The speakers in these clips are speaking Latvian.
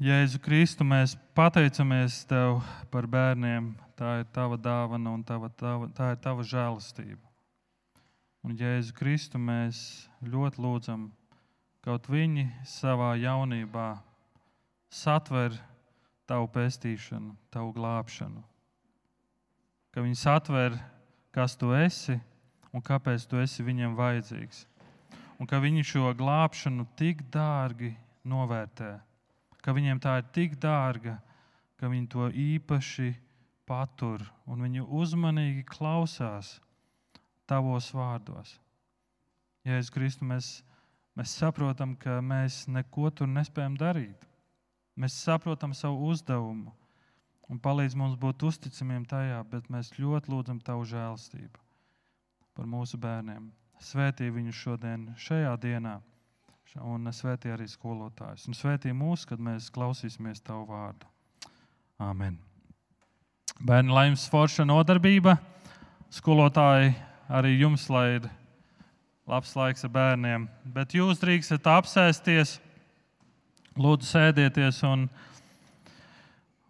Jēzu Kristu, mēs pateicamies Tev par bērniem. Tā ir Tava dāvana un tava, tava, tā ir Tava žēlastība. Un Jēzu Kristu mēs ļoti lūdzam, kaut viņi savā jaunībā satver Tavu pestīšanu, Tavu glābšanu. Ka viņi satver, kas Tu esi un kāpēc Tu esi viņiem vajadzīgs. Un ka viņi šo glābšanu tik dārgi novērtē ka viņiem tā ir tik dārga, ka viņi to īpaši patur un viņi uzmanīgi klausās tavos vārdos. Jēzus Kristu, mēs, mēs saprotam, ka mēs neko tur nespējam darīt. Mēs saprotam savu uzdevumu un palīdz mums būt uzticamiem tajā, bet mēs ļoti lūdzam Tavu žēlstību par mūsu bērniem. Svētī viņus šodien, šajā dienā un svētī arī skolotājus. Un svētī mūs, kad mēs klausīsimies Tavu vārdu. Āmen. Bērni, lai jums forša nodarbība, skolotāji arī jums lai ir labs laiks ar bērniem. Bet jūs drīkstat apsēsties, lūdzu, sēdieties. Un,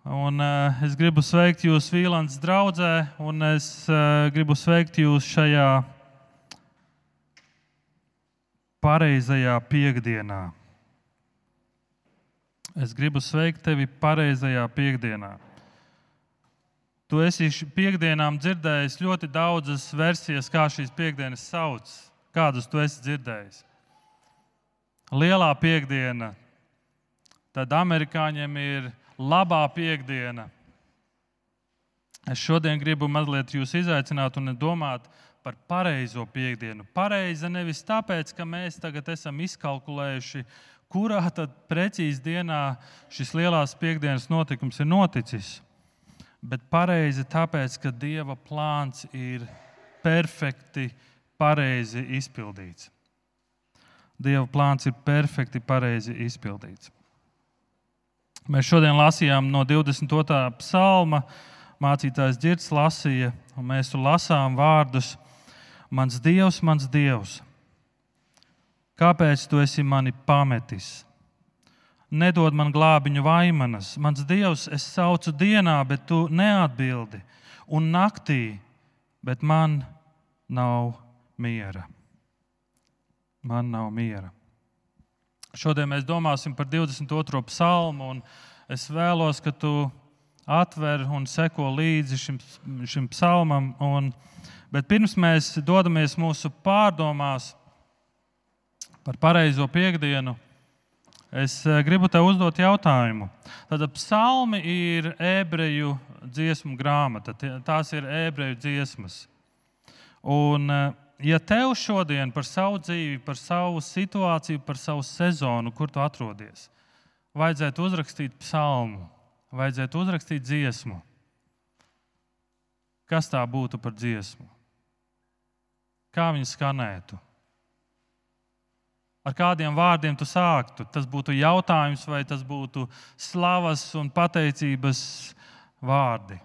un, uh, es gribu sveikt jūs Vīlāns draugā, un es uh, gribu sveikt jūs šajā pareizajā piekdienā. Es gribu sveikt tevi pareizajā piekdienā. Tu esi piekdienām dzirdējis ļoti daudzas versijas, kā šīs piekdienas sauc. Kādas tu esi dzirdējis? Lielā piekdiena, tad amerikāņiem ir labā piekdiena. Es šodien gribu mazliet jūs izaicināt un domāt par pareizo piekdienu. Pareiza nevis tāpēc, ka mēs tagad esam izkalkulējuši, kurā tad precīzi dienā šis lielās piekdienas notikums ir noticis, bet pareizi tāpēc, ka Dieva plāns ir perfekti pareizi izpildīts. Dieva plāns ir perfekti pareizi izpildīts. Mēs šodien lasījām no 22. psalma. Mācītājs Girts lasīja, un mēs tur lasām vārdus, Mans Dievs, mans Dievs, kāpēc tu esi mani pametis? Nedod man glābiņu vaimanas. Mans Dievs, es saucu dienā, bet tu neatbildi, un naktī, bet man nav miera. Man nav miera. Šodien mēs domāsim par 22. psalmu, un es vēlos, ka tu atver un seko līdzi šim, šim psalmam. Un, Bet pirms mēs dodamies mūsu pārdomās par pareizo piekdienu, es eh, gribu te uzdot jautājumu. Tad psalmi ir ebreju dziesmu grāmata, tās ir ebreju dziesmas. Un, eh, ja tev šodien par savu dzīvi, par savu situāciju, par savu sezonu, kur tu atrodies, vajadzētu uzrakstīt psalmu, vajadzētu uzrakstīt dziesmu, kas tā būtu par dziesmu? Kā viņi skanētu. Ar kādiem vārdiem tu sāktu? Tas būtu jautājums, vai tas būtu slavas un pateicības vārdi.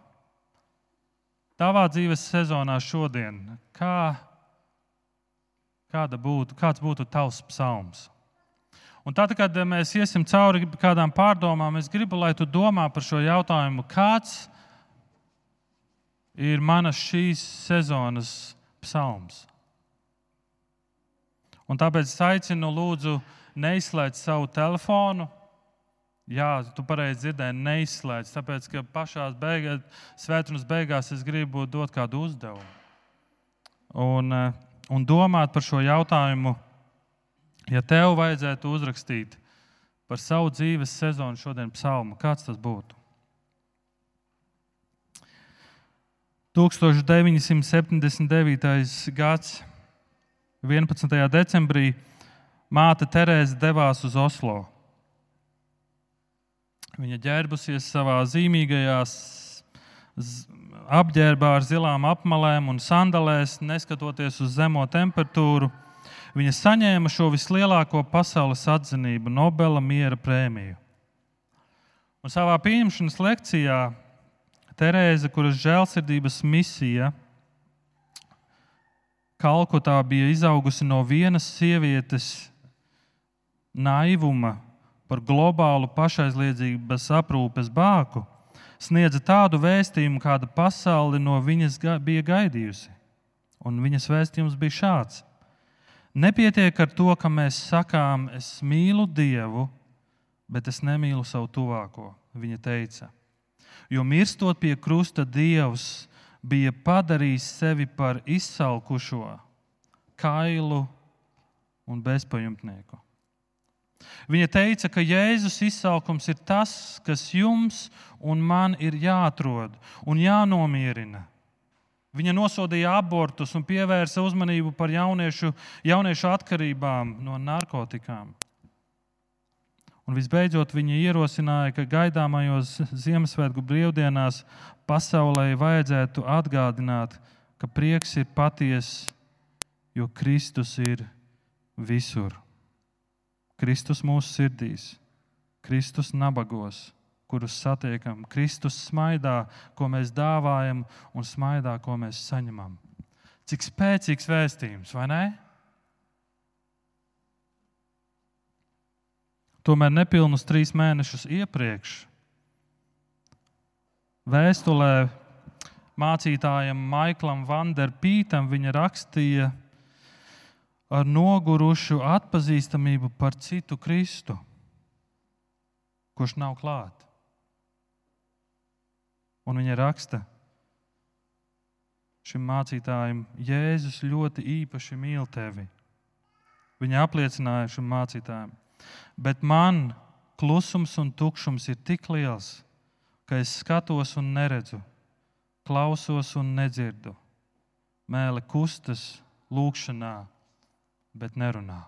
Tavā dzīves sezonā šodien, kā, būtu, kāds būtu tavs psalms? Un tad, kad mēs iesim cauri kādām pārdomām, es gribu, lai tu domā par šo jautājumu, kāds ir manas šīs sezonas psalms. Un tāpēc es aicinu, lūdzu, neizslēgt savu telefonu. Jā, tu pareizi dzirdēji, neizslēdz. Tāpēc, ka pašā beigās, svētdienas beigās, es gribu dot kādu uzdevumu. Un, eh, un domāt par šo jautājumu, ja tev vajadzētu uzrakstīt par savu dzīves sezonu šodien psalmu, kāds tas būtu? 1979. gads. 11. decembrī māte Terēze devās uz Oslo. Viņa ģērbusies savā zīmīgajā apģērbā ar zilām apmalēm un sandalēs, neskatoties uz zemo temperatūru. Viņa saņēma šo vislielāko pasaules atzinību, Nobela miera prēmiju. Un savā pieņemšanas lekcijā Terēze, kuras žēlsirdības misija ir Kalkutā bija izaugusi no vienas sievietes naivuma par globālu pašaizliedzības aprūpes bāku, sniedza tādu vēstījumu, kāda pasaule no viņas bija gaidījusi. Un viņas vēstījums bija šāds: Nepietiek ar to, ka mēs sakām, es mīlu Dievu, bet es nemīlu savu tuvāko. Viņa teica, jo mirstot pie krusta, Dievs bija padarījis sevi par izsalkušo, kailu un bezpajumtnieku. Viņa teica, ka Jēzus izsaukums ir tas, kas jums un man ir jāatrod un jānomierina. Viņa nosodīja abortus un pievērsa uzmanību par jauniešu, jauniešu atkarībām no narkotikām. Un visbeidzot, viņa ierosināja, ka gaidāmajos Ziemassvētku brīvdienās pasaulē vajadzētu atgādināt, ka prieks ir patiess, jo Kristus ir visur. Kristus mūsu sirdīs, Kristus nabagos, kurus satiekam, Kristus smaidā, ko mēs dāvājam, un smaidā, ko mēs saņemam. Cik spēcīgs vēstījums, vai ne? Tomēr nepilnus trīs mēnešus iepriekš vēstulē mācītājam Maiklam Vanderpītam viņa rakstīja, ar nogurušu atpazīstamību par citu Kristu, kurš nav klāt. Un viņa raksta šim mācītājam, Jēzus ļoti īpaši mīl tevi. Viņa apliecināja šim mācītājam, bet man klusums un tukšums ir tik liels, ka es skatos un neredzu, klausos un nedzirdu. Mēle kustas lūkšanā, bet nerunā.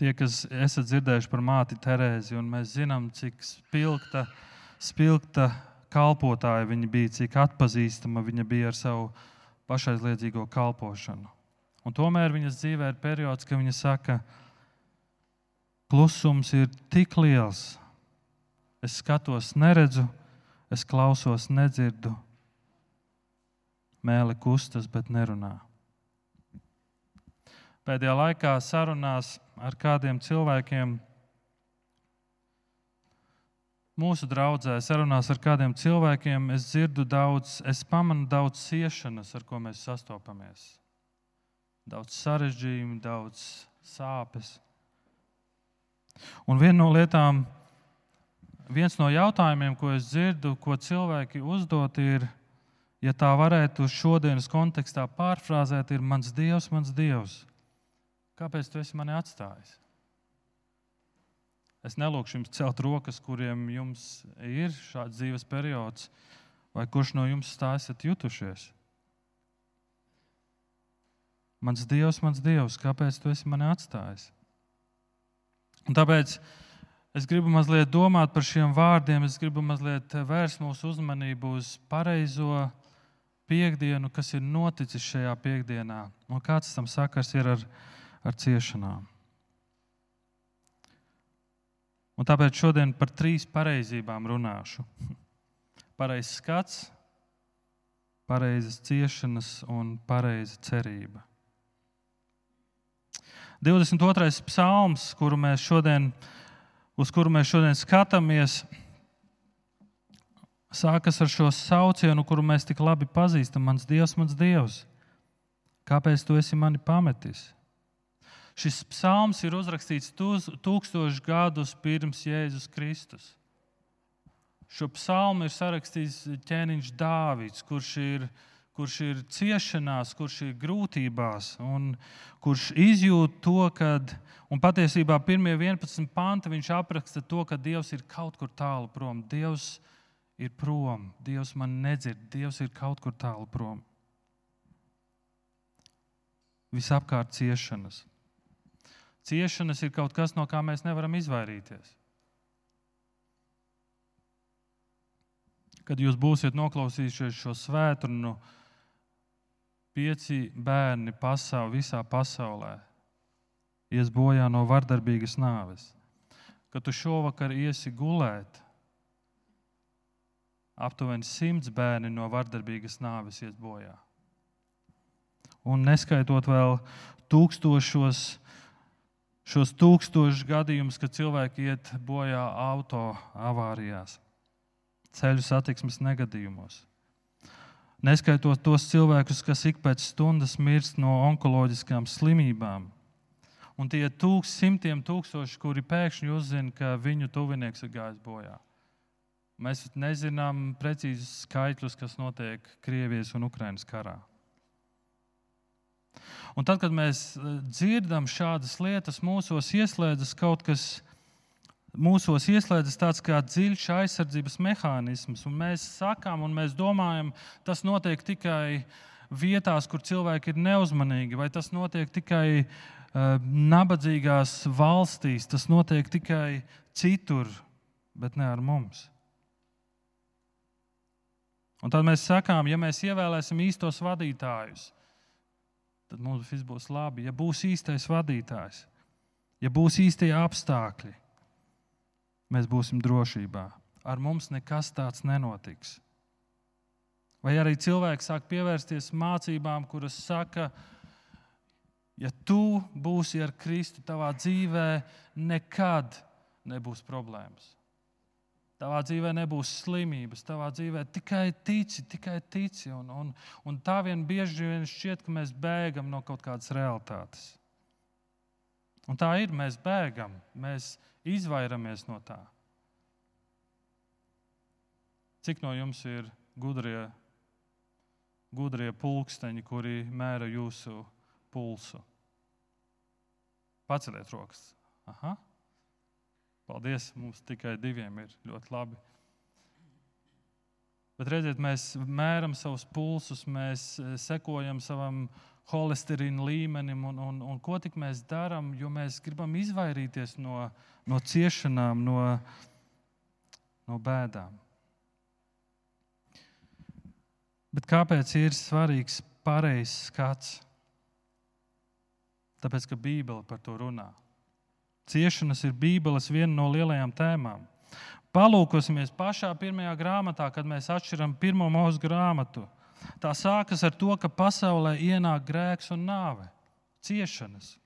Tie, kas esat dzirdējuši par māti Terēzi, un mēs zinām, cik spilgta, spilgta kalpotāja viņa bija, cik atpazīstama viņa bija ar savu pašaizliedzīgo kalpošanu. Un tomēr viņas dzīvē ir periods, kad viņa saka, klusums ir tik liels. Es skatos, neredzu, es klausos, nedzirdu, mēli kustas, bet nerunā. Pēdējā laikā sarunās ar kādiem cilvēkiem, mūsu draudzē, sarunās ar kādiem cilvēkiem, es dzirdu daudz, es pamanu daudz ciešanas, ar ko mēs sastopamies. Daudz sarežģījumu, daudz sāpes. Un viena no lietām, viens no jautājumiem, ko es dzirdu, ko cilvēki uzdot, ir, ja tā varētu šodienas kontekstā pārfrāzēt, ir mans Dievs, mans Dievs. Kāpēc tu esi mani atstājis? Es nelūkšu jums celt rokas, kuriem jums ir šāds dzīves periods, vai kurš no jums tā esat jutušies. Mans Dievs, mans Dievs, kāpēc tu esi mani atstājis? Un tāpēc es gribu mazliet domāt par šiem vārdiem, es gribu mazliet vērst mūsu uzmanību uz pareizo piekdienu, kas ir noticis šajā piekdienā, un kāds tam sakars ir ar, ar ciešanām. Un tāpēc šodien par trīs pareizībām runāšu. Pareizs skats, pareizas ciešanas un pareiza cerība. 22. psalms, kuru mēs šodien, uz kuru mēs šodien skatāmies, sākas ar šo saucienu, kuru mēs tik labi pazīstam. Mans Dievs, mans Dievs, kāpēc tu esi mani pametis? Šis psalms ir uzrakstīts tūkstošus gadus pirms Jēzus Kristus. Šo psalmu ir sarakstījis ķēniņš Dāvids, kurš ir, kurš ir ciešanās, kurš ir grūtībās, un kurš izjūt to, ka, patiesībā pirmie 11 panti viņš apraksta to, ka Dievs ir kaut kur tālu prom. Dievs ir prom, Dievs man nedzird, Dievs ir kaut kur tālu prom. Visapkārt ciešanas. Ciešanas ir kaut kas, no kā mēs nevaram izvairīties. Kad jūs būsiet noklausījušies šo svētdienu, pieci bērni pasaulē, visā pasaulē ies bojā no vardarbīgas nāves. Kad tu šovakar iesi gulēt, aptuveni simts bērni no vardarbīgas nāves iet bojā. Un neskaitot vēl tūkstošos šos tūkstošus gadījumus, kad cilvēki iet bojā auto avārijās, ceļu satiksmes negadījumos. Neskaitot tos cilvēkus, kas ik pēc stundas mirst no onkoloģiskām slimībām. Un tie tūkst, simtiem tūkstoši, kuri pēkšņi uzzina, ka viņu tuvinieks ir gājis bojā. Mēs nezinām precīzus skaitļus, kas notiek Krievijas un Ukraiņas karā. Un tad, kad mēs eh, dzirdam šādas lietas, mūsos ieslēdzas kaut kas, mūsos ieslēdzas tāds kā dziļš aizsardzības mehānisms. Mēs sakām, un mēs domājam, tas notiek tikai vietās, kur cilvēki ir neuzmanīgi, vai tas notiek tikai uh, nabadzīgās valstīs, tas notiek tikai citur, bet ne ar mums. Un tad mēs sakām, ja mēs ievēlēsim īstos vadītājus, tad mums viss būs labi. Ja būs īstais vadītājs, ja būs īstie apstākļi, mēs būsim drošībā. Ar mums nekas tāds nenotiks. Vai arī cilvēki sāk pievērsties mācībām, kuras saka, ja tu būsi ar Kristu, tavā dzīvē nekad nebūs problēmas. Tavā dzīvē nebūs slimības, tavā dzīvē tikai tici, tikai tici. Un, un, un tā vien bieži vien šķiet, ka mēs bēgam no kaut kādas realitātes. Un tā ir, mēs bēgam, mēs izvairamies no tā. Cik no jums ir gudrie, gudrie pulksteņi, kuri mēra jūsu pulsu? Paceliet rokas. Aha. Paldies, mums tikai diviem ir ļoti labi. Bet redziet, mēs mēram savus pulsus, mēs sekojam savam holesterīna līmenim, un, un, un ko tik mēs darām, jo mēs gribam izvairīties no, no ciešanām, no, no bēdām. Bet kāpēc ir svarīgs pareizs skats? Tāpēc, ka Bībele par to runā. Ciešanas ir Bībeles viena no lielajām tēmām. Palūkosimies pašā pirmajā grāmatā, kad mēs atšķiram pirmo mūža grāmatu. Tā sākas ar to, ka pasaulē ienāk grēks un nāve, ciešanas.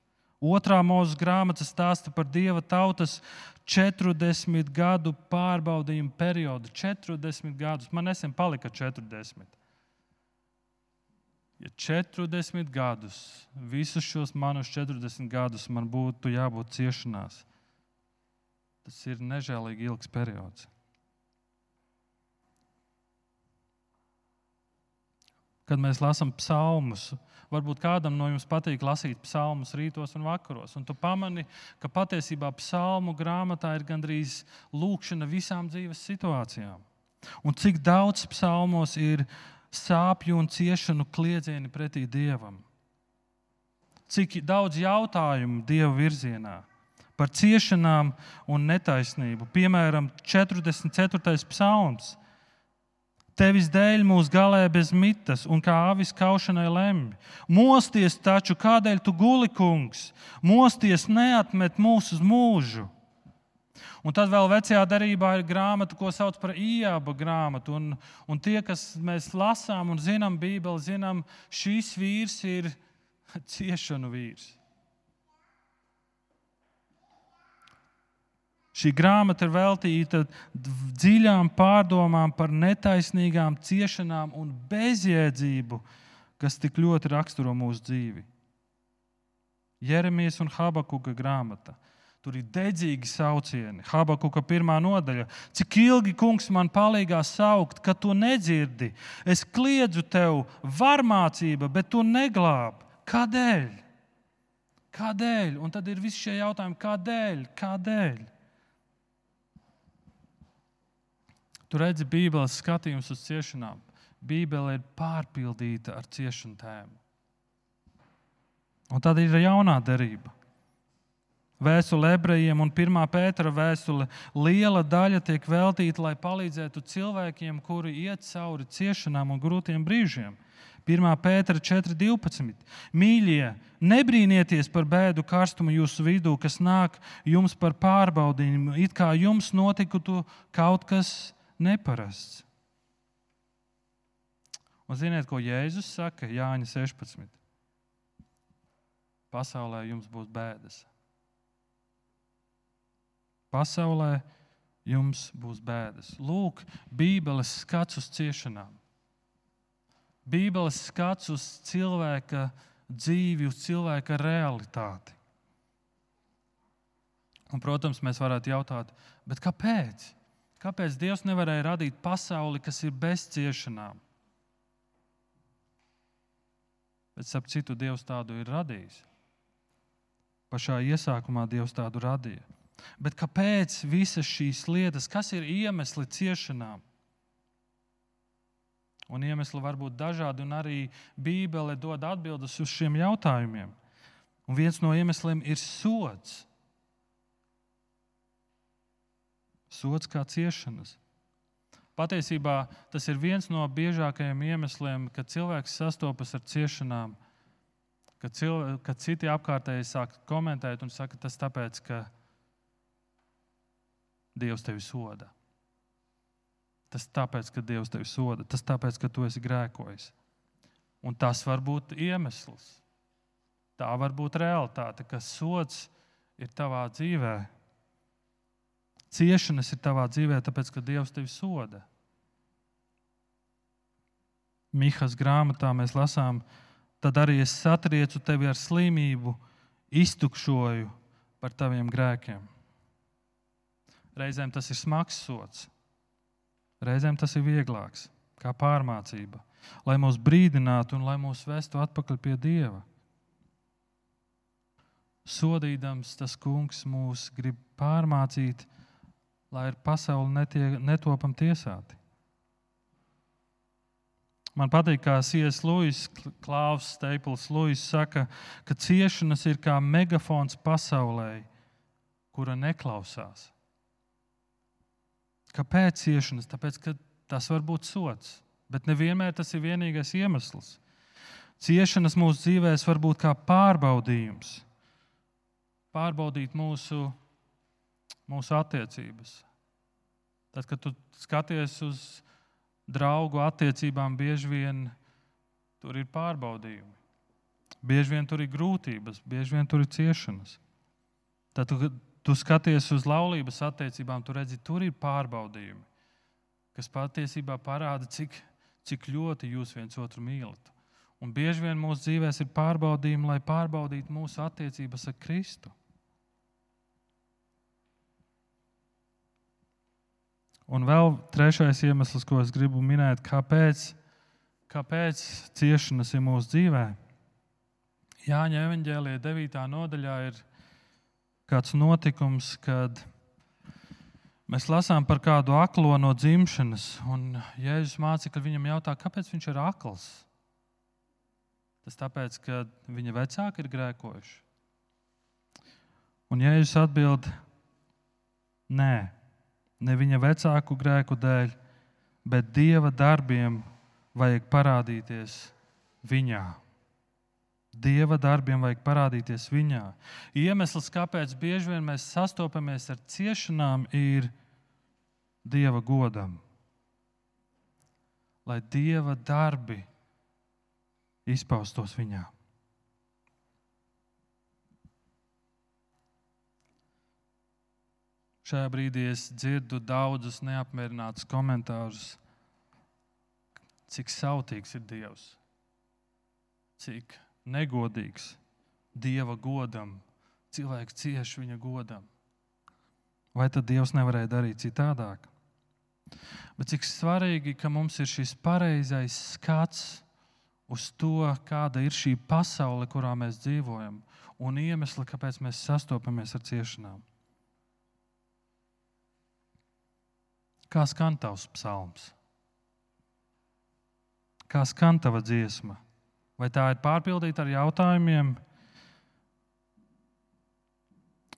Otrā mūža grāmata stāsta par dieva tautas 40 gadu pārbaudījumu periodu. 40 gadus, man nesen palika 40 ja 40 gadus, visus šos manus 40 gadus man būtu jābūt ciešanās, tas ir nežēlīgi ilgs periods. Kad mēs lasām psalmus, varbūt kādam no jums patīk lasīt psalmus rītos un vakaros, un tu pamani, ka patiesībā psalmu grāmatā ir gandrīz lūkšana visām dzīves situācijām. Un cik daudz psalmos ir sāpju un ciešanu kliedzieni pretī Dievam. Cik daudz jautājumu Dieva virzienā par ciešanām un netaisnību. Piemēram, 44. psalms. Tevis dēļ mūs galē bez mitas, un kā avis kaušanai lemj. Mosties taču, kādēļ tu guli, kungs? Mosties neatmet mūsu uz mūžu. Un tad vēl vecajā darbā ir grāmata, ko sauc par īāba grāmatu. Un, un tie, kas mēs lasām un zinām Bībeli, zinām, šīs vīrs ir ciešanu vīrs. Šī grāmata ir veltīta dziļām pārdomām par netaisnīgām ciešanām un bezjēdzību, kas tik ļoti raksturo mūsu dzīvi. Jeremijas un Habakuka grāmata. Tur ir dedzīgi saucieni. Habakuka pirmā nodaļa. Cik ilgi kungs man palīgā saukt, ka tu nedzirdi? Es kliedzu tev, varmācība, bet tu neglābi. Kādēļ? Kādēļ? Un tad ir visi šie jautājumi, kādēļ? Kādēļ? Tur redzi Bībeles skatījums uz ciešanām. Bībele ir pārpildīta ar ciešanu tēmu. Un tad ir jaunā derība. Vēstule ebrejiem un 1. pētera vēstule liela daļa tiek veltīta, lai palīdzētu cilvēkiem, kuri iet cauri ciešanām un grūtiem brīžiem. 1. pētera 4.12. Mīļie, nebrīnieties par bēdu karstumu jūsu vidū, kas nāk jums par pārbaudījumu, it kā jums notiktu kaut kas neparasts. Un ziniet, ko Jēzus saka Jāņa 16. Pasaulē jums būs bēdas pasaulē jums būs bēdas. Lūk, Bībeles skats uz ciešanām. Bībeles skats uz cilvēka dzīvi, uz cilvēka realitāti. Un, protams, mēs varētu jautāt, kāpēc? Kāpēc Dievs nevarēja radīt pasauli, kas ir bez ciešanām? Bet, ap citu, Dievs tādu ir radījis. Pašā iesākumā Dievs tādu radīja. Bet kāpēc visas šīs lietas, kas ir iemesli ciešanām? Un iemesli var būt dažādi, un arī Bībele dod atbildes uz šiem jautājumiem. Un viens no iemesliem ir sots. Sots kā ciešanas. Patiesībā tas ir viens no biežākajiem iemesliem, kad cilvēks sastopas ar ciešanām, kad, cilvē, kad citi apkārtēji sāk komentēt un saka, tas tāpēc, ka Dievs tevi soda. Tas tāpēc, ka Dievs tevi soda, tas tāpēc, ka tu esi grēkojis. Un tas var būt iemesls. Tā var būt realitāte, ka sots ir tavā dzīvēm Ciešanas ir tavā dzīvē, tāpēc, ka Dievs tevi soda. Mihas grāmatā mēs lasām, tad arī es satriecu tevi ar slimību, iztukšoju par taviem grēkiem. Reizēm tas ir smags sots, reizēm tas ir vieglāks, kā pārmācība, lai mūs brīdinātu un lai mūs vestu atpakaļ pie Dieva. Sodīdams, tas kungs mūs grib pārmācīt, lai ar pasauli netie, netopam tiesāti. Man patīk, kā Sijas Lūsis, Klaus Steipls Lūsis saka, ka ciešanas ir kā megafons pasaulē, kura neklausās. Kāpēc ciešanas? Tāpēc, ka tas var būt sots, bet nevienmēr tas ir vienīgais iemesls. Ciešanas mūsu dzīvēm var būt kā pārbaudījums, pārbaudīt mūsu mūsu attiecības. Tad, kad tu skaties uz draugu attiecībām, bieži vien tur ir pārbaudījumi. Bieži vien tur ir grūtības, bieži vien tur ir ciešanas. Tad, kad tu skaties uz laulības attiecībām, tu redzi, tur ir pārbaudījumi, kas patiesībā parāda, cik, cik ļoti jūs viens otru mīlat. Un bieži vien mūsu dzīvēm ir pārbaudījumi, lai pārbaudītu mūsu attiecības ar Kristu. Un vēl trešais iemesls, ko es gribu minēt, kāpēc, kāpēc ciešanas ir mūsu dzīvē. Jāņa evanģēlīja 9. nodaļā ir kāds notikums, kad mēs lasām par kādu aklo no dzimšanas. Un Jēzus mācīja, viņam jautā, kāpēc viņš ir akls. Tas tāpēc, ka viņa vecāki ir grēkojuši. Un Jēzus atbild, nē ne viņa vecāku grēku dēļ, bet dieva darbiem vajag parādīties viņā. Dieva darbiem vajag parādīties viņā. Iemesls, kāpēc bieži vien mēs sastopamies ar ciešanām, ir Dieva godam. Lai Dieva darbi izpaustos viņā. Šajā brīdī es dzirdu daudzus neapmierinātus komentārus, cik sautīgs ir Dievs, cik negodīgs Dieva godam, cilvēks cieš viņa godam. Vai tad Dievs nevarēja darīt citādāk? Bet cik svarīgi, ka mums ir šis pareizais skats uz to, kāda ir šī pasaule, kurā mēs dzīvojam, un iemesli, kāpēc mēs sastopamies ar ciešanām. Kā skan tavs psalms? Kā skan tava dziesma? Vai tā ir pārpildīta ar jautājumiem,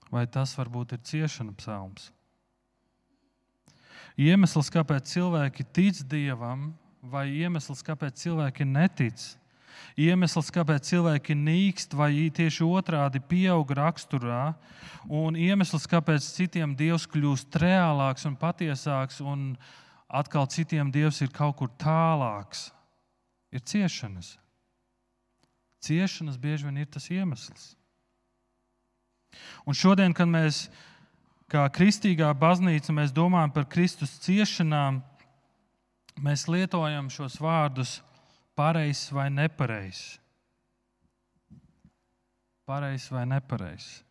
vai tas varbūt ir ciešana psalms? Iemesls, kāpēc cilvēki tic Dievam, vai iemesls, kāpēc cilvēki netic, iemesls, kāpēc cilvēki nīkst, vai tieši otrādi pieaug raksturā, un iemesls, kāpēc citiem Dievs kļūst reālāks un patiesāks, un atkal citiem Dievs ir kaut kur tālāks, ir ciešanas. Ciešanas bieži vien ir tas iemesls. Un šodien, kad mēs kā kristīgā baznīca domājam par Kristus ciešanām, mēs lietojam šos vārdus pareizs vai nepareizs. Pareizs vai nepareizs.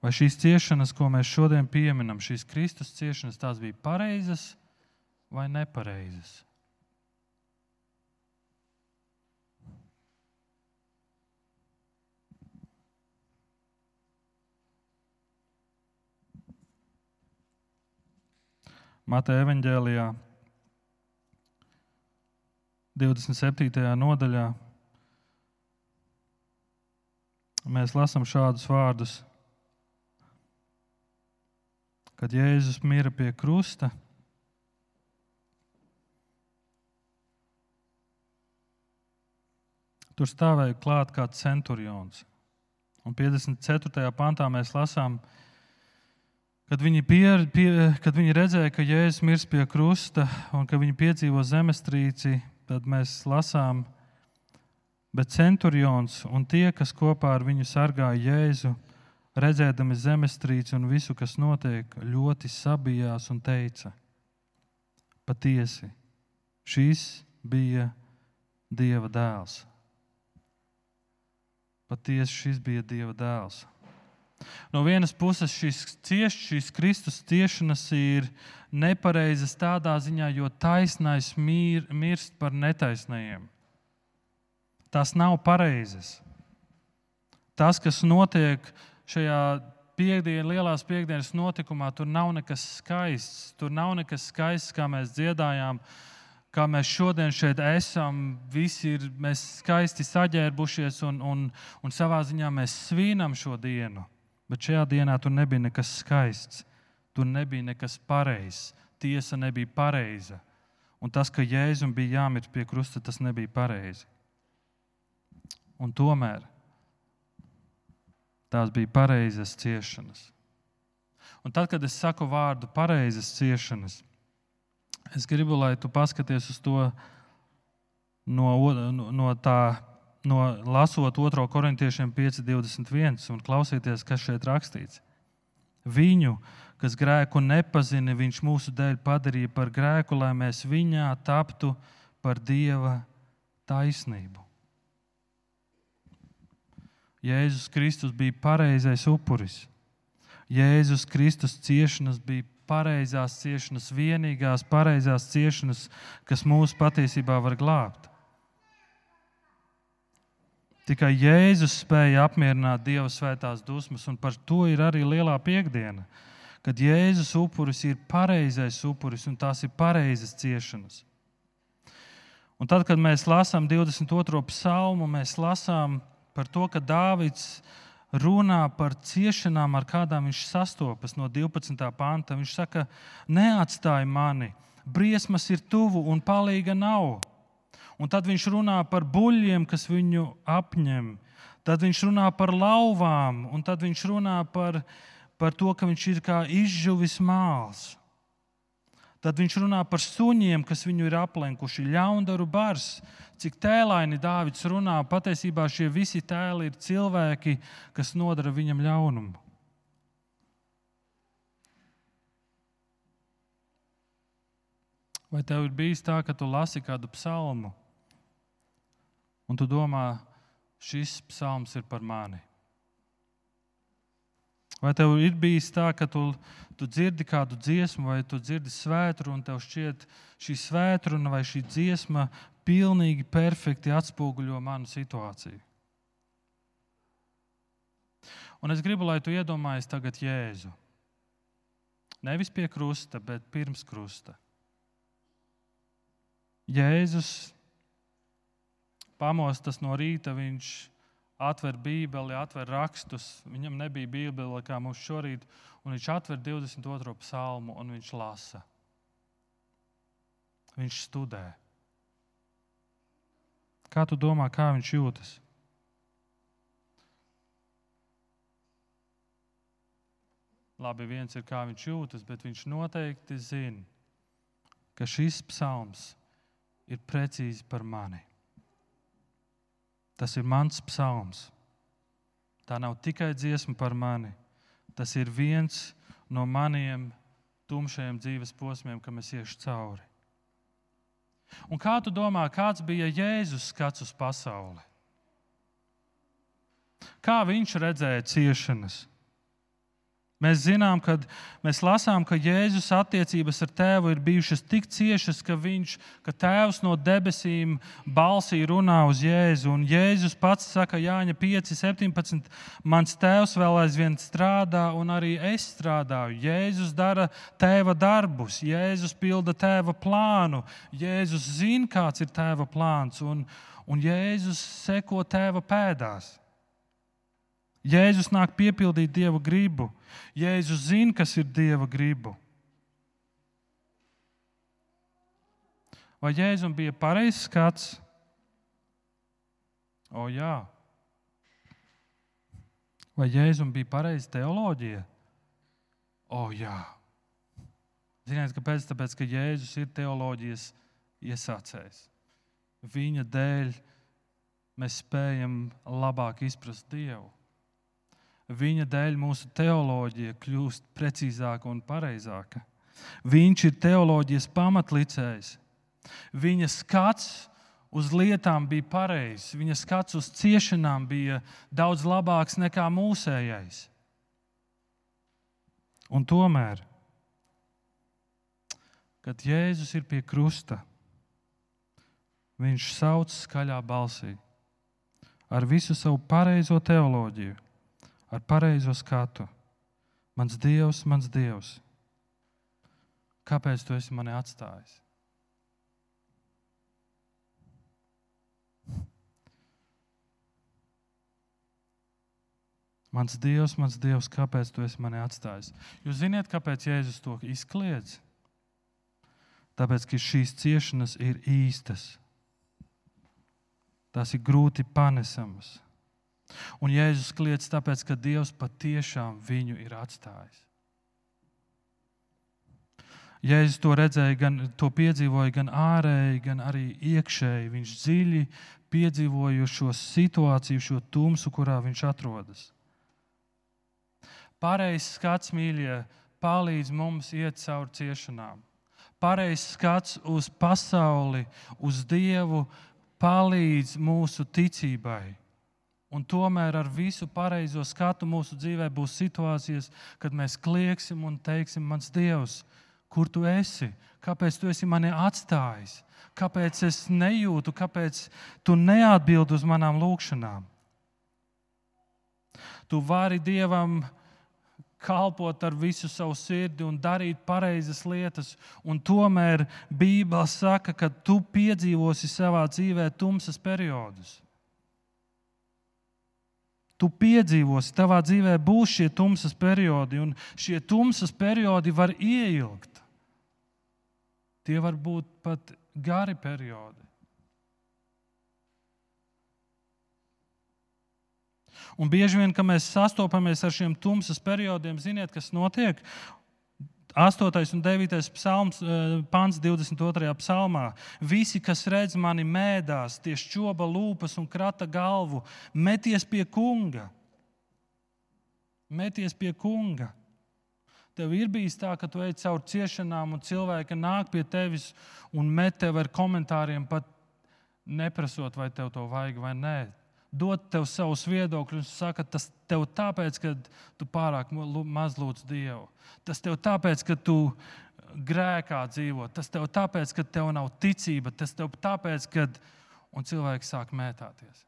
Vai šīs ciešanas, ko mēs šodien pieminam, šīs Kristus ciešanas, tās bija pareizas vai nepareizas? Mateja evanģēlijā, 27. nodaļā, mēs lasām šādus vārdus. Kad Jēzus mira pie krusta, tur stāvēja klāt kāds centurions. Un 54. pantā mēs lasām, ka Kad viņi, pie, pie, kad viņi redzēja, ka Jēzus mirst pie krusta un ka viņi piedzīvo zemestrīci, tad mēs lasām, bet centurions un tie, kas kopā ar viņu sargāja Jēzu, redzēdami zemestrīci un visu, kas notiek, ļoti sabijās un teica: Patiesi, šis bija Dieva dēls. Patiesi, šis bija Dieva dēls. No vienas puses, šīs, cieš, šīs Kristus ciešanas ir nepareizas tādā ziņā, jo taisnais mir, mirst par netaisnajiem. Tas nav pareizes. Tas, kas notiek šajā piekdienas, lielās piekdienas notikumā, tur nav nekas skaists. Tur nav nekas skaists, kā mēs dziedājām, kā mēs šodien šeit esam. Visi ir skaisti saģērbušies un, un, un savā ziņā mēs svinam šo dienu. Bet šajā dienā tur nebija nekas skaists, tur nebija nekas pareizs, tiesa nebija pareiza. Un tas, ka Jēzum bija jāmirst pie krusta, tas nebija pareizi. Un tomēr tās bija pareizas ciešanas. Un tad, kad es saku vārdu pareizas ciešanas, es gribu, lai tu paskaties uz to no, no, no tā no lasot 2. korintiešiem 5,21 un klausieties, kas šeit rakstīts. Viņu, kas grēku nepazina, viņš mūsu dēļ padarīja par grēku, lai mēs viņā taptu par dieva taisnību. Jēzus Kristus bija pareizais upuris. Jēzus Kristus ciešanas bija pareizās ciešanas, vienīgās pareizās ciešanas, kas mūs patiesībā var glābt. Tikai Jēzus spēja apmierināt Dieva svētās dusmas, un par to ir arī lielā piekdiena. Kad Jēzus upuris ir pareizais upuris un tās ir pareizas ciešanas. Un tad, kad mēs lasām 22. psalmu, mēs lasām par to, ka Dāvids runā par ciešanām, ar kādām viņš sastopas no 12. panta. Viņš saka, neatstāj mani, briesmas ir tuvu un palīga nav. Un tad viņš runā par buļļiem, kas viņu apņem. Tad viņš runā par lauvām, un tad viņš runā par, par to, ka viņš ir kā izžuvis māls. Tad viņš runā par suņiem, kas viņu ir aplenkuši, ļaundaru bars. Cik tēlaini Dārvids runā, patiesībā šie visi tēli ir cilvēki, kas nodara viņam ļaunumu. Vai tev ir bijis tā, ka tu lasi kādu psalmu, un tu domā, šis psalms ir par mani. Vai tev ir bijis tā, ka tu, tu dzirdi kādu dziesmu, vai tu dzirdi svētru, un tev šķiet, šī svētruna vai šī dziesma pilnīgi perfekti atspoguļo manu situāciju? Un es gribu, lai tu iedomājies tagad Jēzu. Nevis pie krusta, bet pirms krusta. Jēzus pamostas no rīta, viņš atver Bībeli, atver rakstus. Viņam nebija Bībele kā mums šorīt, un viņš atver 22. psalmu un viņš lasa. Viņš studē. Kā tu domā, kā viņš jūtas? Labi, viens ir kā viņš jūtas, bet viņš noteikti zina, ka šis psalms ir precīzi par mani. Tas ir mans psalms. Tā nav tikai dziesma par mani. Tas ir viens no maniem tumšajiem dzīves posmiem, kam es iešu cauri. Un kā tu domā, kāds bija Jēzus skats uz pasauli? Kā viņš redzēja ciešanas? Mēs zinām, ka mēs lasām, ka Jēzus attiecības ar tēvu ir bijušas tik ciešas, ka, viņš, ka tēvs no debesīm balsī runā uz Jēzu. Un Jēzus pats saka, Jāņa 5, 17. Mans tēvs vēl aizvien strādā, un arī es strādāju. Jēzus dara tēva darbus, Jēzus pilda tēva plānu, Jēzus zina, kāds ir tēva plāns, un, un Jēzus seko tēva pēdās. Jēzus nāk piepildīt Dieva gribu. Jēzus zina, kas ir Dieva gribu. Vai Jēzum bija pareizs skats? O, jā. Vai Jēzum bija pareiza teoloģija? O, jā. Ziniet, kāpēc? Tāpēc, ka Jēzus ir teoloģijas iesācējs. Viņa dēļ mēs spējam labāk izprast Dievu. Viņa dēļ mūsu teoloģija kļūst precīzāka un pareizāka. Viņš ir teoloģijas pamatlicējs. Viņa skats uz lietām bija pareizs, viņa skats uz ciešanām bija daudz labāks nekā mūsējais. Un tomēr, kad Jēzus ir pie krusta, viņš sauc skaļā balsī ar visu savu pareizo teoloģiju ar pareizo skatu. Mans Dievs, mans Dievs, kāpēc tu esi mani atstājis? Mans Dievs, mans Dievs, kāpēc tu esi mani atstājis? Jūs zināt, kāpēc Jēzus to izkliedz? Tāpēc, ka šīs ciešanas ir īstas. Tās ir grūti panesamas. Un Jēzus kliedz tāpēc, ka Dievs patiešām viņu ir atstājis. Jēzus to redzēja, gan to piedzīvoja gan ārēji, gan arī iekšēji. Viņš dziļi piedzīvoja šo situāciju, šo tumsu, kurā viņš atrodas. Pareizs skats, mīļie, palīdz mums iet cauri ciešanām. Pareizs skats uz pasauli, uz Dievu palīdz mūsu ticībai. Un tomēr ar visu pareizo skatu mūsu dzīvē būs situācijas, kad mēs klieksim un teiksim, mans Dievs, kur tu esi? Kāpēc tu esi mani atstājis? Kāpēc es nejūtu, kāpēc tu neatbildi uz manām lūgšanām? Tu vari Dievam kalpot ar visu savu sirdi un darīt pareizas lietas, un tomēr Bībele saka, ka tu piedzīvosi savā dzīvē tumsas periodus tu piedzīvosi, tavā dzīvē būs šie tumsas periodi, un šie tumsas periodi var ieilgt. Tie var būt pat gari periodi. Un bieži vien, kad mēs sastopamies ar šiem tumsas periodiem, ziniet, kas notiek? 8. un 9. Psalms, eh, pants 22. psalmā. Visi, kas redz mani mēdās, tie šķoba lūpas un krata galvu, meties pie kunga. Meties pie kunga. Tev ir bijis tā, ka tu ej cauri ciešanām, un cilvēki nāk pie tevis un met tev ar komentāriem, pat neprasot, vai tev to vajag vai nē dot tev savus viedokļus, saka, tas tev tāpēc, ka tu pārāk maz lūdz Dievu. Tas tev tāpēc, ka tu grēkā dzīvo, tas tev tāpēc, ka tev nav ticība, tas tev tāpēc, ka cilvēki sāk mētāties.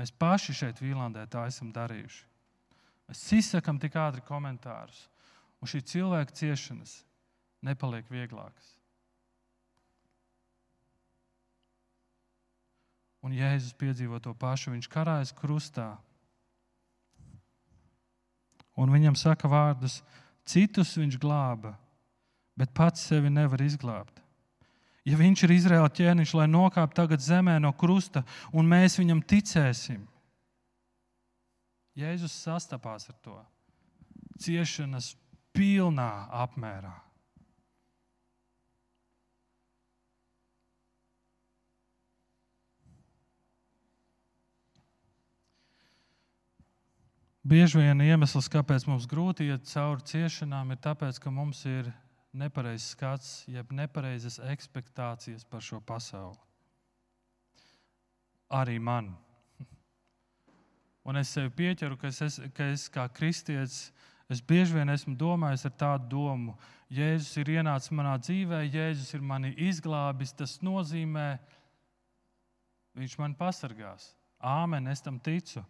Mēs paši šeit, Vīlandē, tā esam darījuši. Mēs izsakām tik ātri komentārus, un šī cilvēka ciešanas nepaliek vieglākas. Un Jēzus piedzīvo to pašu. Viņš karājas krustā. Un viņam saka vārdus, citus viņš glāba, bet pats sevi nevar izglābt. Ja viņš ir Izraēla ķēniņš, lai nokāptu tagad zemē no krusta, un mēs viņam ticēsim, Jēzus sastapās ar to ciešanas pilnā apmērā. Bieži vien iemesls, kāpēc mums grūti iet cauri ciešanām, ir tas, ka mums ir nepareizs skats, jeb nepareizas expectācijas par šo pasauli. Arī man. Un es sev pieķeru, ka es, ka es kā kristietis, es bieži vien esmu domājis ar tādu domu, Jēzus ir ienācis manā dzīvē, Jēzus ir mani izglābis. Tas nozīmē, Viņš mani pasargās. Āmen, es tam ticu.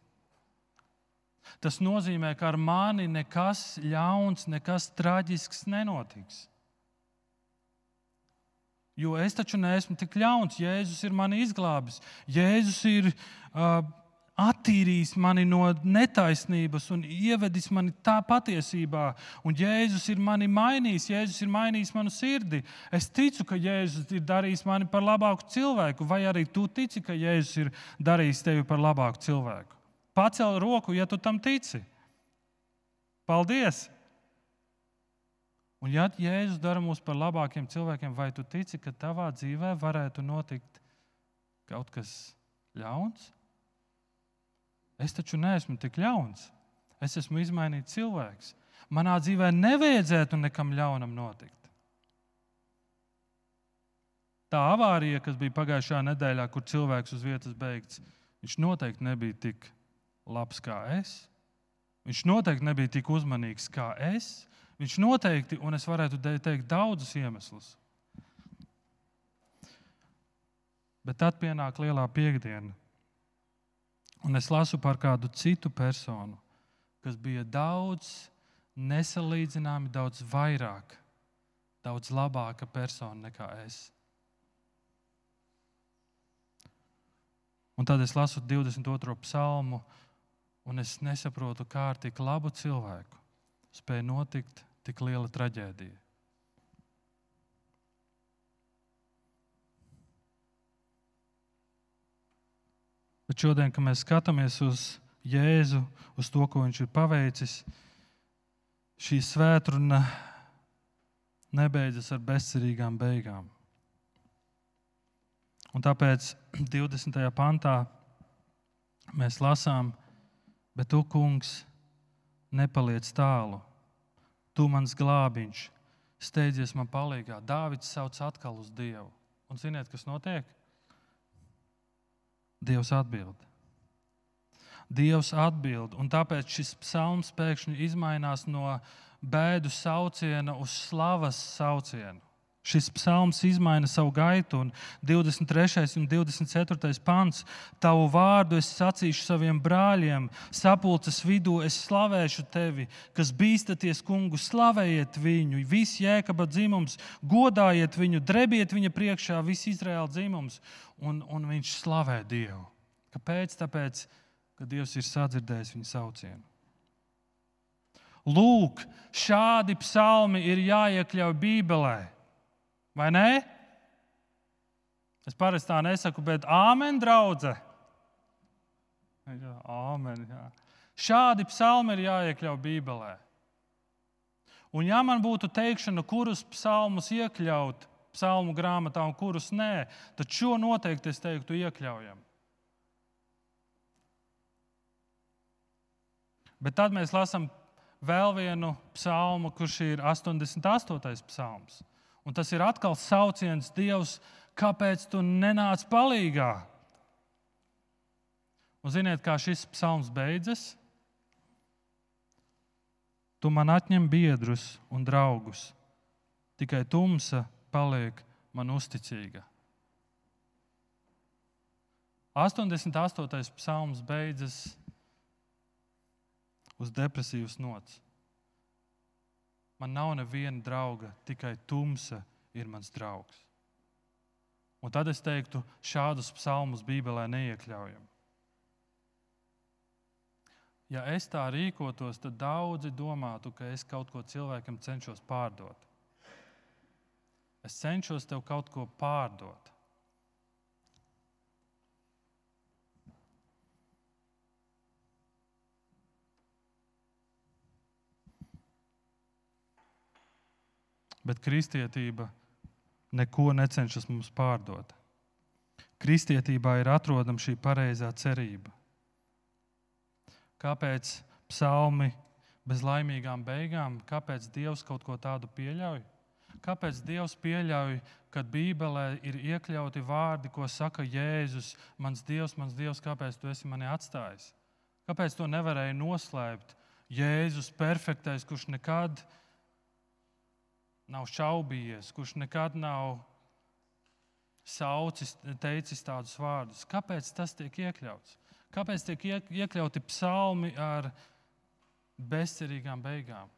Tas nozīmē, ka ar mani nekas ļauns, nekas traģisks nenotiks. Jo es taču neesmu tik ļauns. Jēzus ir mani izglābis. Jēzus ir uh, attīrījis mani no netaisnības un ievedis mani tā patiesībā. Un Jēzus ir mani mainījis, Jēzus ir mainījis manu sirdi. Es ticu, ka Jēzus ir darījis mani par labāku cilvēku, vai arī tu tici, ka Jēzus ir darījis tevi par labāku cilvēku. Pacel roku, ja tu tam tici. Paldies! Un, ja Jēzus dara mūs par labākiem cilvēkiem, vai tu tici, ka tavā dzīvē varētu notikt kaut kas ļauns? Es taču neesmu tik ļauns. Es esmu izmainīts cilvēks. Manā dzīvē nevajadzētu nekam ļaunam notikt. Tā avārija, kas bija pagājušā nedēļā, kur cilvēks uz vietas beigts, viņš noteikti nebija tik labs kā es. Viņš noteikti nebija tik uzmanīgs kā es. Viņš noteikti, un es varētu teikt, daudzus iemeslus. Bet tad pienāk lielā piekdiena. Un es lasu par kādu citu personu, kas bija daudz nesalīdzināmi, daudz vairāk, daudz labāka persona nekā es. Un tad es lasu 22. psalmu, un es nesaprotu, kā ar tik labu cilvēku spēja notikt tik liela traģēdija. Bet šodien, kad mēs skatāmies uz Jēzu, uz to, ko viņš ir paveicis, šī svētkruna nebeidzas ar bezcerīgām beigām. Un tāpēc 20. pantā mēs lasām, Bet tu, kungs, nepaliec tālu. Tu mans glābiņš, steidzies man palīdzīgā. Dāvids sauc atkal uz Dievu. Un ziniet, kas notiek? Dievs atbild. Dievs atbild, un tāpēc šis psalms pēkšņi mainās no bēdu sauciena uz slavas saucienu. Šis psalms izmaina savu gaitu, un 23. un 24. pants. Tavu vārdu es sacīšu saviem brāļiem, sapulces vidū es slavēšu tevi, kas bīstaties kungu, slavējiet viņu, visi jēkaba dzimums, godājiet viņu, drebiet viņa priekšā, visi Izraēla dzimums, un, un viņš slavē Dievu. Kāpēc? Tāpēc, ka Dievs ir sadzirdējis viņa saucienu. Lūk, šādi psalmi ir jāiekļauj Bībelē. Vai ne? Es parasti tā nesaku, bet āmen, draudzē. Jā, āmen, jā. Šādi psalmi ir jāiekļauj Bībelē. Un, ja man būtu teikšana, kurus psalmus iekļaut psalmu grāmatā un kurus nē, tad šo noteikti es teiktu, iekļaujam. Bet tad mēs lasām vēl vienu psalmu, kurš ir 88. psalms. Un tas ir atkal sauciens Dievs, kāpēc tu nenāc palīgā? Un ziniet, kā šis psalms beidzas? Tu man atņem biedrus un draugus, tikai tumsa paliek man uzticīga. 88. psalms beidzas uz depresīvas nots. Man nav neviena drauga, tikai tumsa ir mans draugs. Un tad es teiktu, šādus psalmus Bībelē neiekļaujam. Ja es tā rīkotos, tad daudzi domātu, ka es kaut ko cilvēkam cenšos pārdot. Es cenšos tev kaut ko pārdot. Bet kristietība neko necenšas mums pārdot. Kristietībā ir atrodama šī pareizā cerība. Kāpēc psalmi bez laimīgām beigām? Kāpēc Dievs kaut ko tādu pieļauj? Kāpēc Dievs pieļauj, kad Bībelē ir iekļauti vārdi, ko saka Jēzus, mans Dievs, mans Dievs, kāpēc tu esi mani atstājis? Kāpēc to nevarēja noslēpt? Jēzus, perfektais, kurš nekad nav šaubījies, kurš nekad nav saucis, teicis tādus vārdus. Kāpēc tas tiek iekļauts? Kāpēc tiek iekļauti psalmi ar bezcerīgām beigām?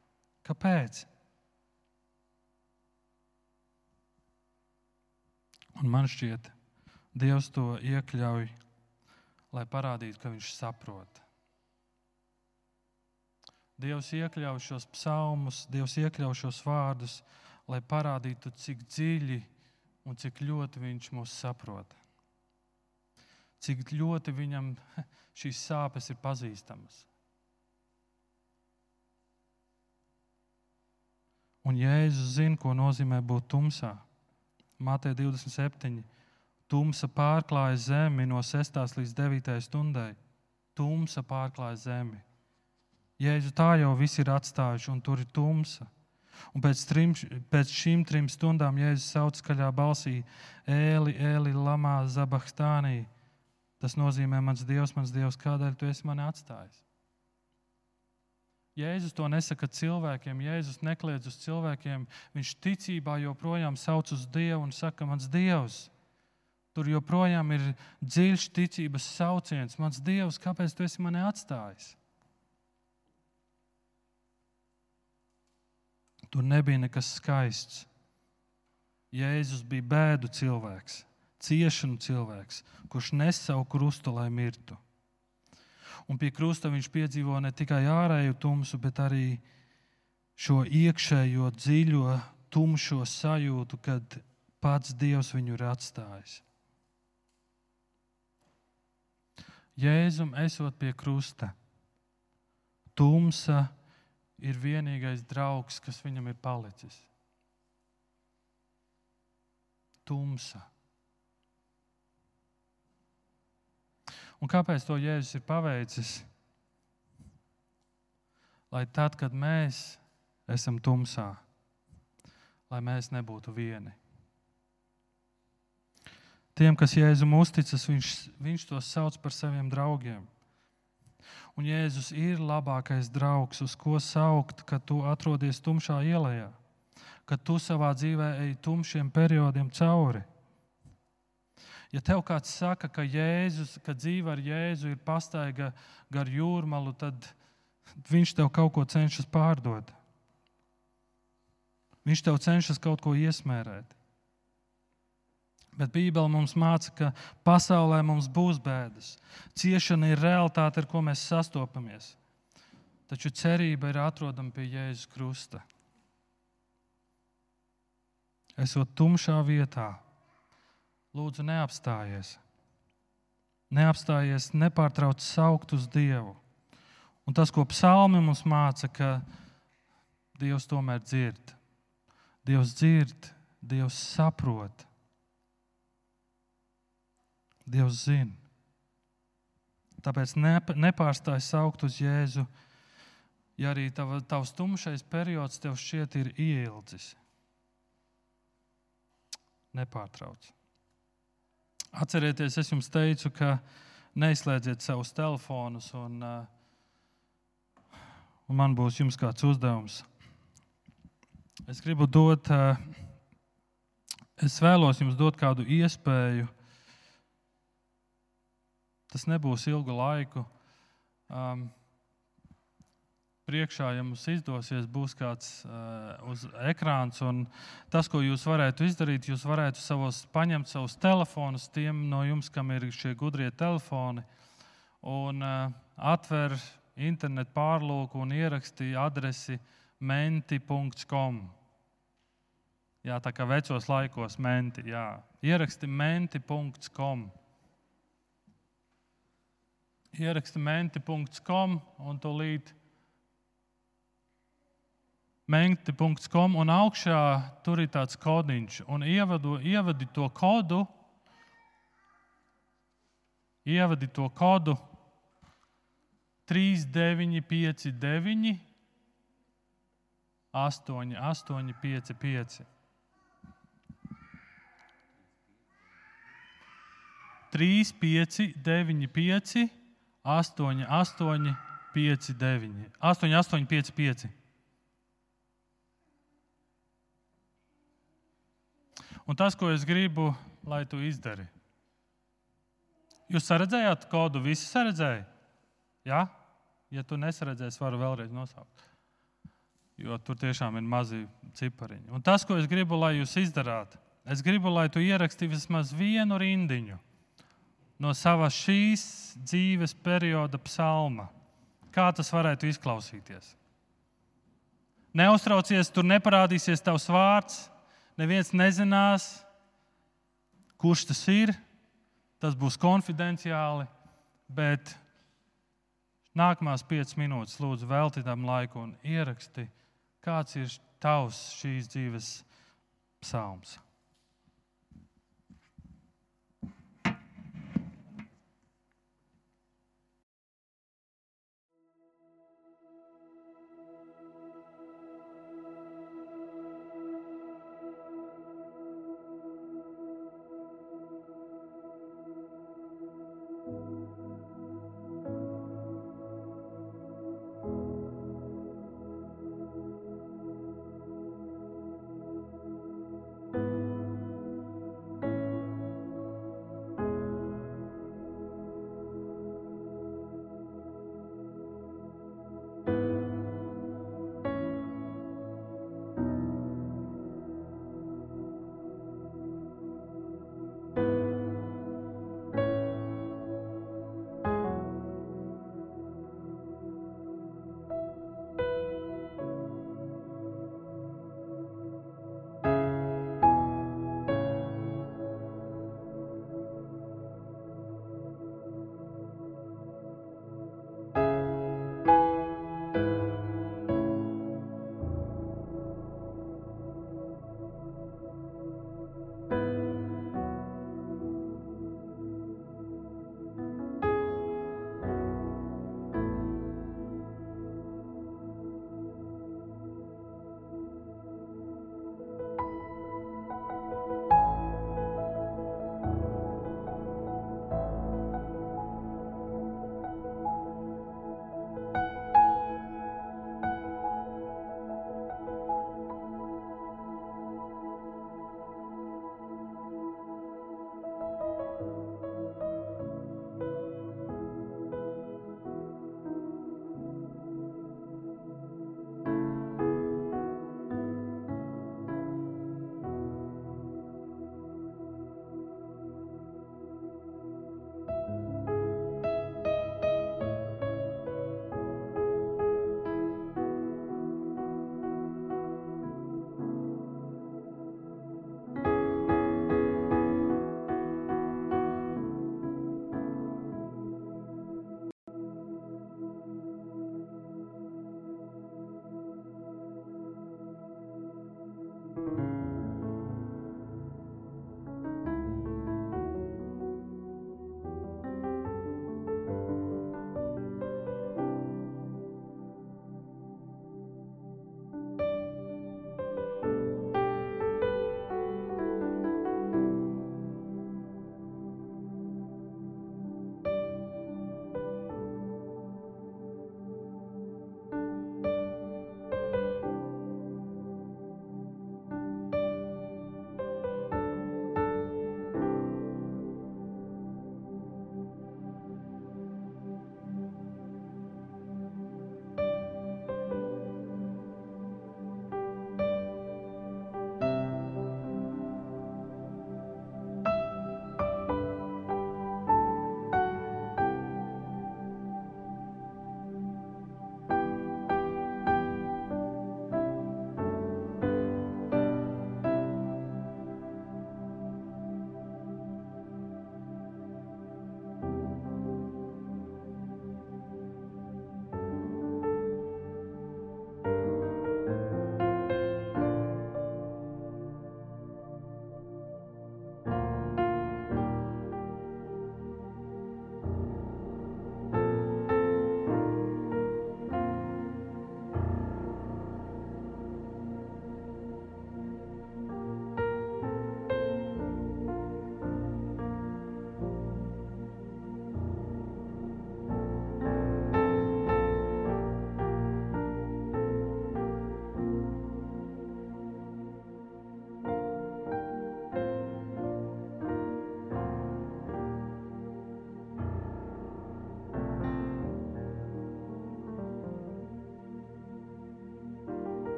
Kāpēc? Un man šķiet, Dievs to iekļauj, lai parādītu, ka Viņš saprot. Dievs iekļauj šos psalmus, Dievs iekļauj šos vārdus, lai parādītu, cik dziļi un cik ļoti Viņš mūs saprot. Cik ļoti Viņam šīs sāpes ir pazīstamas. Un Jēzus zina, ko nozīmē būt tumsā. Mateja 27. Tumsa pārklāja zemi no 6. līdz 9. stundai. Tumsa pārklāja zemi. Jēzu tā jau viss ir atstājuši, un tur ir tumsa. Un pēc, trim, pēc šīm trim stundām Jēzus sauc skaļā balsī: Ēli, Ēli, Lamā, Zabahstānī. Tas nozīmē, mans Dievs, mans Dievs, kādēļ tu esi mani atstājis? Jēzus to nesaka cilvēkiem, Jēzus nekliedz uz cilvēkiem. Viņš ticībā joprojām sauc uz Dievu un saka, mans Dievs. Tur joprojām ir dziļš ticības sauciens. Mans Dievs, kāpēc tu esi mani atstājis? Tur nebija nekas skaists. Jēzus bija bēdu cilvēks, ciešanu cilvēks, kurš nes savu krustu, lai mirtu. Un pie krusta viņš piedzīvo ne tikai ārēju tumsu, bet arī šo iekšējo dziļo, tumšo sajūtu, kad pats Dievs viņu ir atstājis. Jēzum esot pie krusta, tumsa ir vienīgais draugs, kas viņam ir palicis. Tumsa. Un kāpēc to Jēzus ir paveicis? Lai tad, kad mēs esam tumsā, lai mēs nebūtu vieni. Tiem, kas Jēzum uzticas, viņš, viņš tos sauc par saviem draugiem. Un Jēzus ir labākais draugs, uz ko saukt, kad tu atrodies tumšā ielā, kad tu savā dzīvē ej tumšiem periodiem cauri. Ja tev kāds saka, ka, Jēzus, ka dzīve ar Jēzu ir pastaiga gar jūrmalu, tad viņš tev kaut ko cenšas pārdot. Viņš tev cenšas kaut ko iesmērēt. Bet Bībele mums māca, ka pasaulē mums būs bēdas. Ciešana ir realitāte, ar ko mēs sastopamies. Taču cerība ir atrodama pie Jēzus Krusta. Esot tumšā vietā, lūdzu, neapstājies. Neapstājies, nepārtrauc saukt uz Dievu. Un tas, ko psalmi mums māca, ka Dievs tomēr dzird. Dievs dzird, Dievs saprot, Dievs zina. Tāpēc nepārstāj saukt uz Jēzu, ja arī tava, tavs tumšais periods tev šķiet ir ieildzis. Nepārtrauc. Atcerieties, es jums teicu, ka neizslēdziet savus telefonus, un, uh, un man būs jums kāds uzdevums. Es gribu dot, uh, es vēlos jums dot kādu iespēju. Tas nebūs ilgu laiku. Um, priekšā, ja mums izdosies, būs kāds uh, uz ekrāns. Tas, ko jūs varētu izdarīt, jūs varētu savos, paņemt savus telefonus, tiem no jums, kam ir šie gudrie telefoni, un uh, atver internetu pārlūku un ieraksti adresi menti.com. Jā, tā kā vecos laikos menti. Jā. Ieraksti menti.com. Ieraksti menti.com un to līdzi mengti.com un augšā tur ir tāds kodiņš. Un ievadu, ievadi to kodu, ievadi to kodu 3, 9, 5, 9, 8, 8, 5, 5. 3, 5, 9, 5, 8, 8, 5, 9. 8, 8, 5, 5. Un tas, ko es gribu, lai tu izdari. Jūs saredzējāt kodu, visi saredzēja? Ja? ja tu nesaredzēsi, varu vēlreiz nosaukt. Jo tur tiešām ir mazi cipariņi. Un tas, ko es gribu, lai jūs izdarāt, es gribu, lai tu ierakstītu vismaz vienu rindiņu no savas šīs dzīves perioda psalma. Kā tas varētu izklausīties? Neuztraucies, tur neparādīsies tavs vārds, neviens nezinās, kurš tas ir. Tas būs konfidenciāli, bet nākamās piecas minūtes lūdzu velti tam laiku un ieraksti, kāds ir tavs šīs dzīves psalms.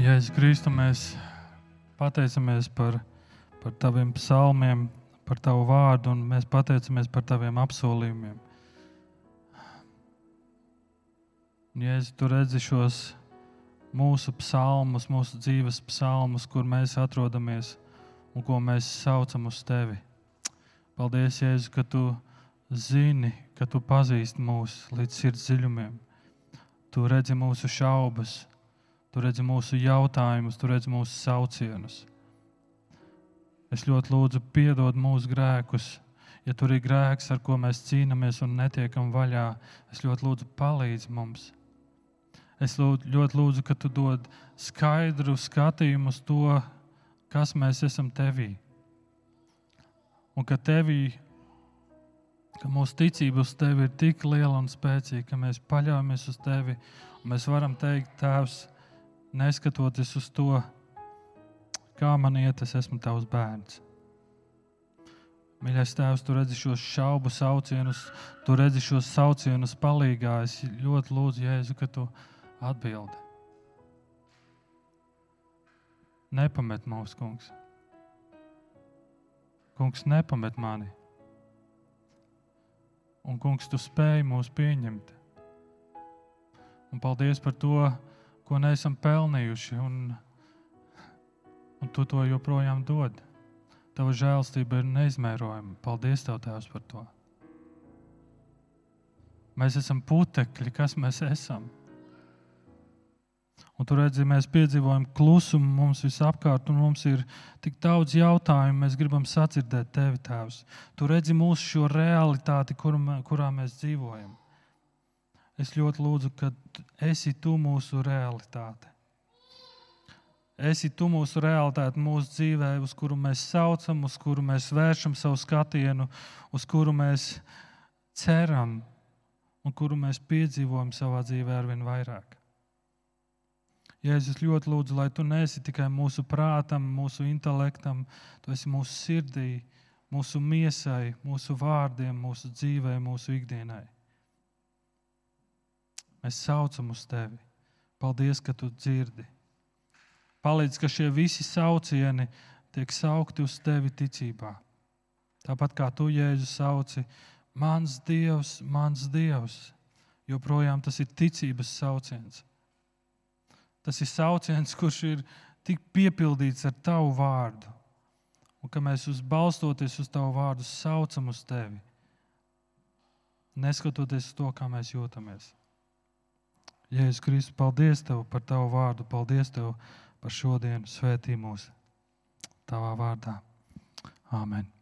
Jēzus Kristu, mēs pateicamies par, par taviem psalmiem, par tavu vārdu, un mēs pateicamies par taviem apsolījumiem. Jēzus, tu redzi šos mūsu psalmus, mūsu dzīves psalmus, kur mēs atrodamies un ko mēs saucam uz tevi. Paldies, Jēzus, ka tu zini, ka tu pazīsti mūs līdz sirds dziļumiem. Tu redzi mūsu šaubas, tu redzi mūsu jautājumus, tu redzi mūsu saucienus. Es ļoti lūdzu, piedod mūsu grēkus. Ja tur ir grēks, ar ko mēs cīnāmies un netiekam vaļā, es ļoti lūdzu, palīdzi mums. Es lūdzu, ļoti lūdzu, ka tu dod skaidru skatījumu uz to, kas mēs esam tevī. Un ka tevī, ka mūsu ticība uz tevi ir tik liela un spēcīga, ka mēs paļaujamies uz tevi. Mēs varam teikt, Tēvs, neskatoties uz to, kā man iet, es esmu tavs bērns. Mīļais Tēvs, tu redzi šos šaubu saucienus, tu redzi šos saucienus palīgā. Es ļoti lūdzu, Jēzu, ka tu atbildi. Nepamet mūsu kungs. Kungs, nepamet mani. Un, kungs, tu spēj mūs pieņemt. Un paldies par to, ko neesam pelnījuši. Un, un tu to joprojām dod. Tava žēlstība ir neizmērojama. Paldies, Tev, Tēvs, par to. Mēs esam putekļi, kas mēs esam. Un tur redzam, mēs piedzīvojam klusumu mums visapkārt, un mums ir tik daudz jautājumu. Mēs gribam sadzirdēt tevi, Tēvs. Tu redzi mūsu šo realitāti, kur, kurā mēs dzīvojam. Es ļoti lūdzu, ka esi tu mūsu realitāte. Esi tu mūsu realitāte, mūsu dzīvē, uz kuru mēs saucam, uz kuru mēs vēršam savu skatienu, uz kuru mēs ceram un kuru mēs piedzīvojam savā dzīvē ar vien vairāk. Jēzus, ļoti lūdzu, lai tu neesi tikai mūsu prātam, mūsu intelektam, tu esi mūsu sirdī, mūsu miesai, mūsu vārdiem, mūsu dzīvē, mūsu ikdienai. Mēs saucam uz tevi. Paldies, ka tu dzirdi. Palīdz, ka šie visi saucieni tiek saukti uz tevi ticībā. Tāpat kā tu, Jēzus, sauci, mans Dievs, mans Dievs, joprojām tas ir ticības sauciens. Tas ir sauciens, kurš ir tik piepildīts ar tavu vārdu. Un ka mēs uz balstoties uz tavu vārdu saucam uz tevi, neskatoties uz to, kā mēs jūtamies. Jēzus Kristus, paldies Tev par Tavu vārdu, paldies Tev par šodienu, svētī mūs Tavā vārdā. Āmen!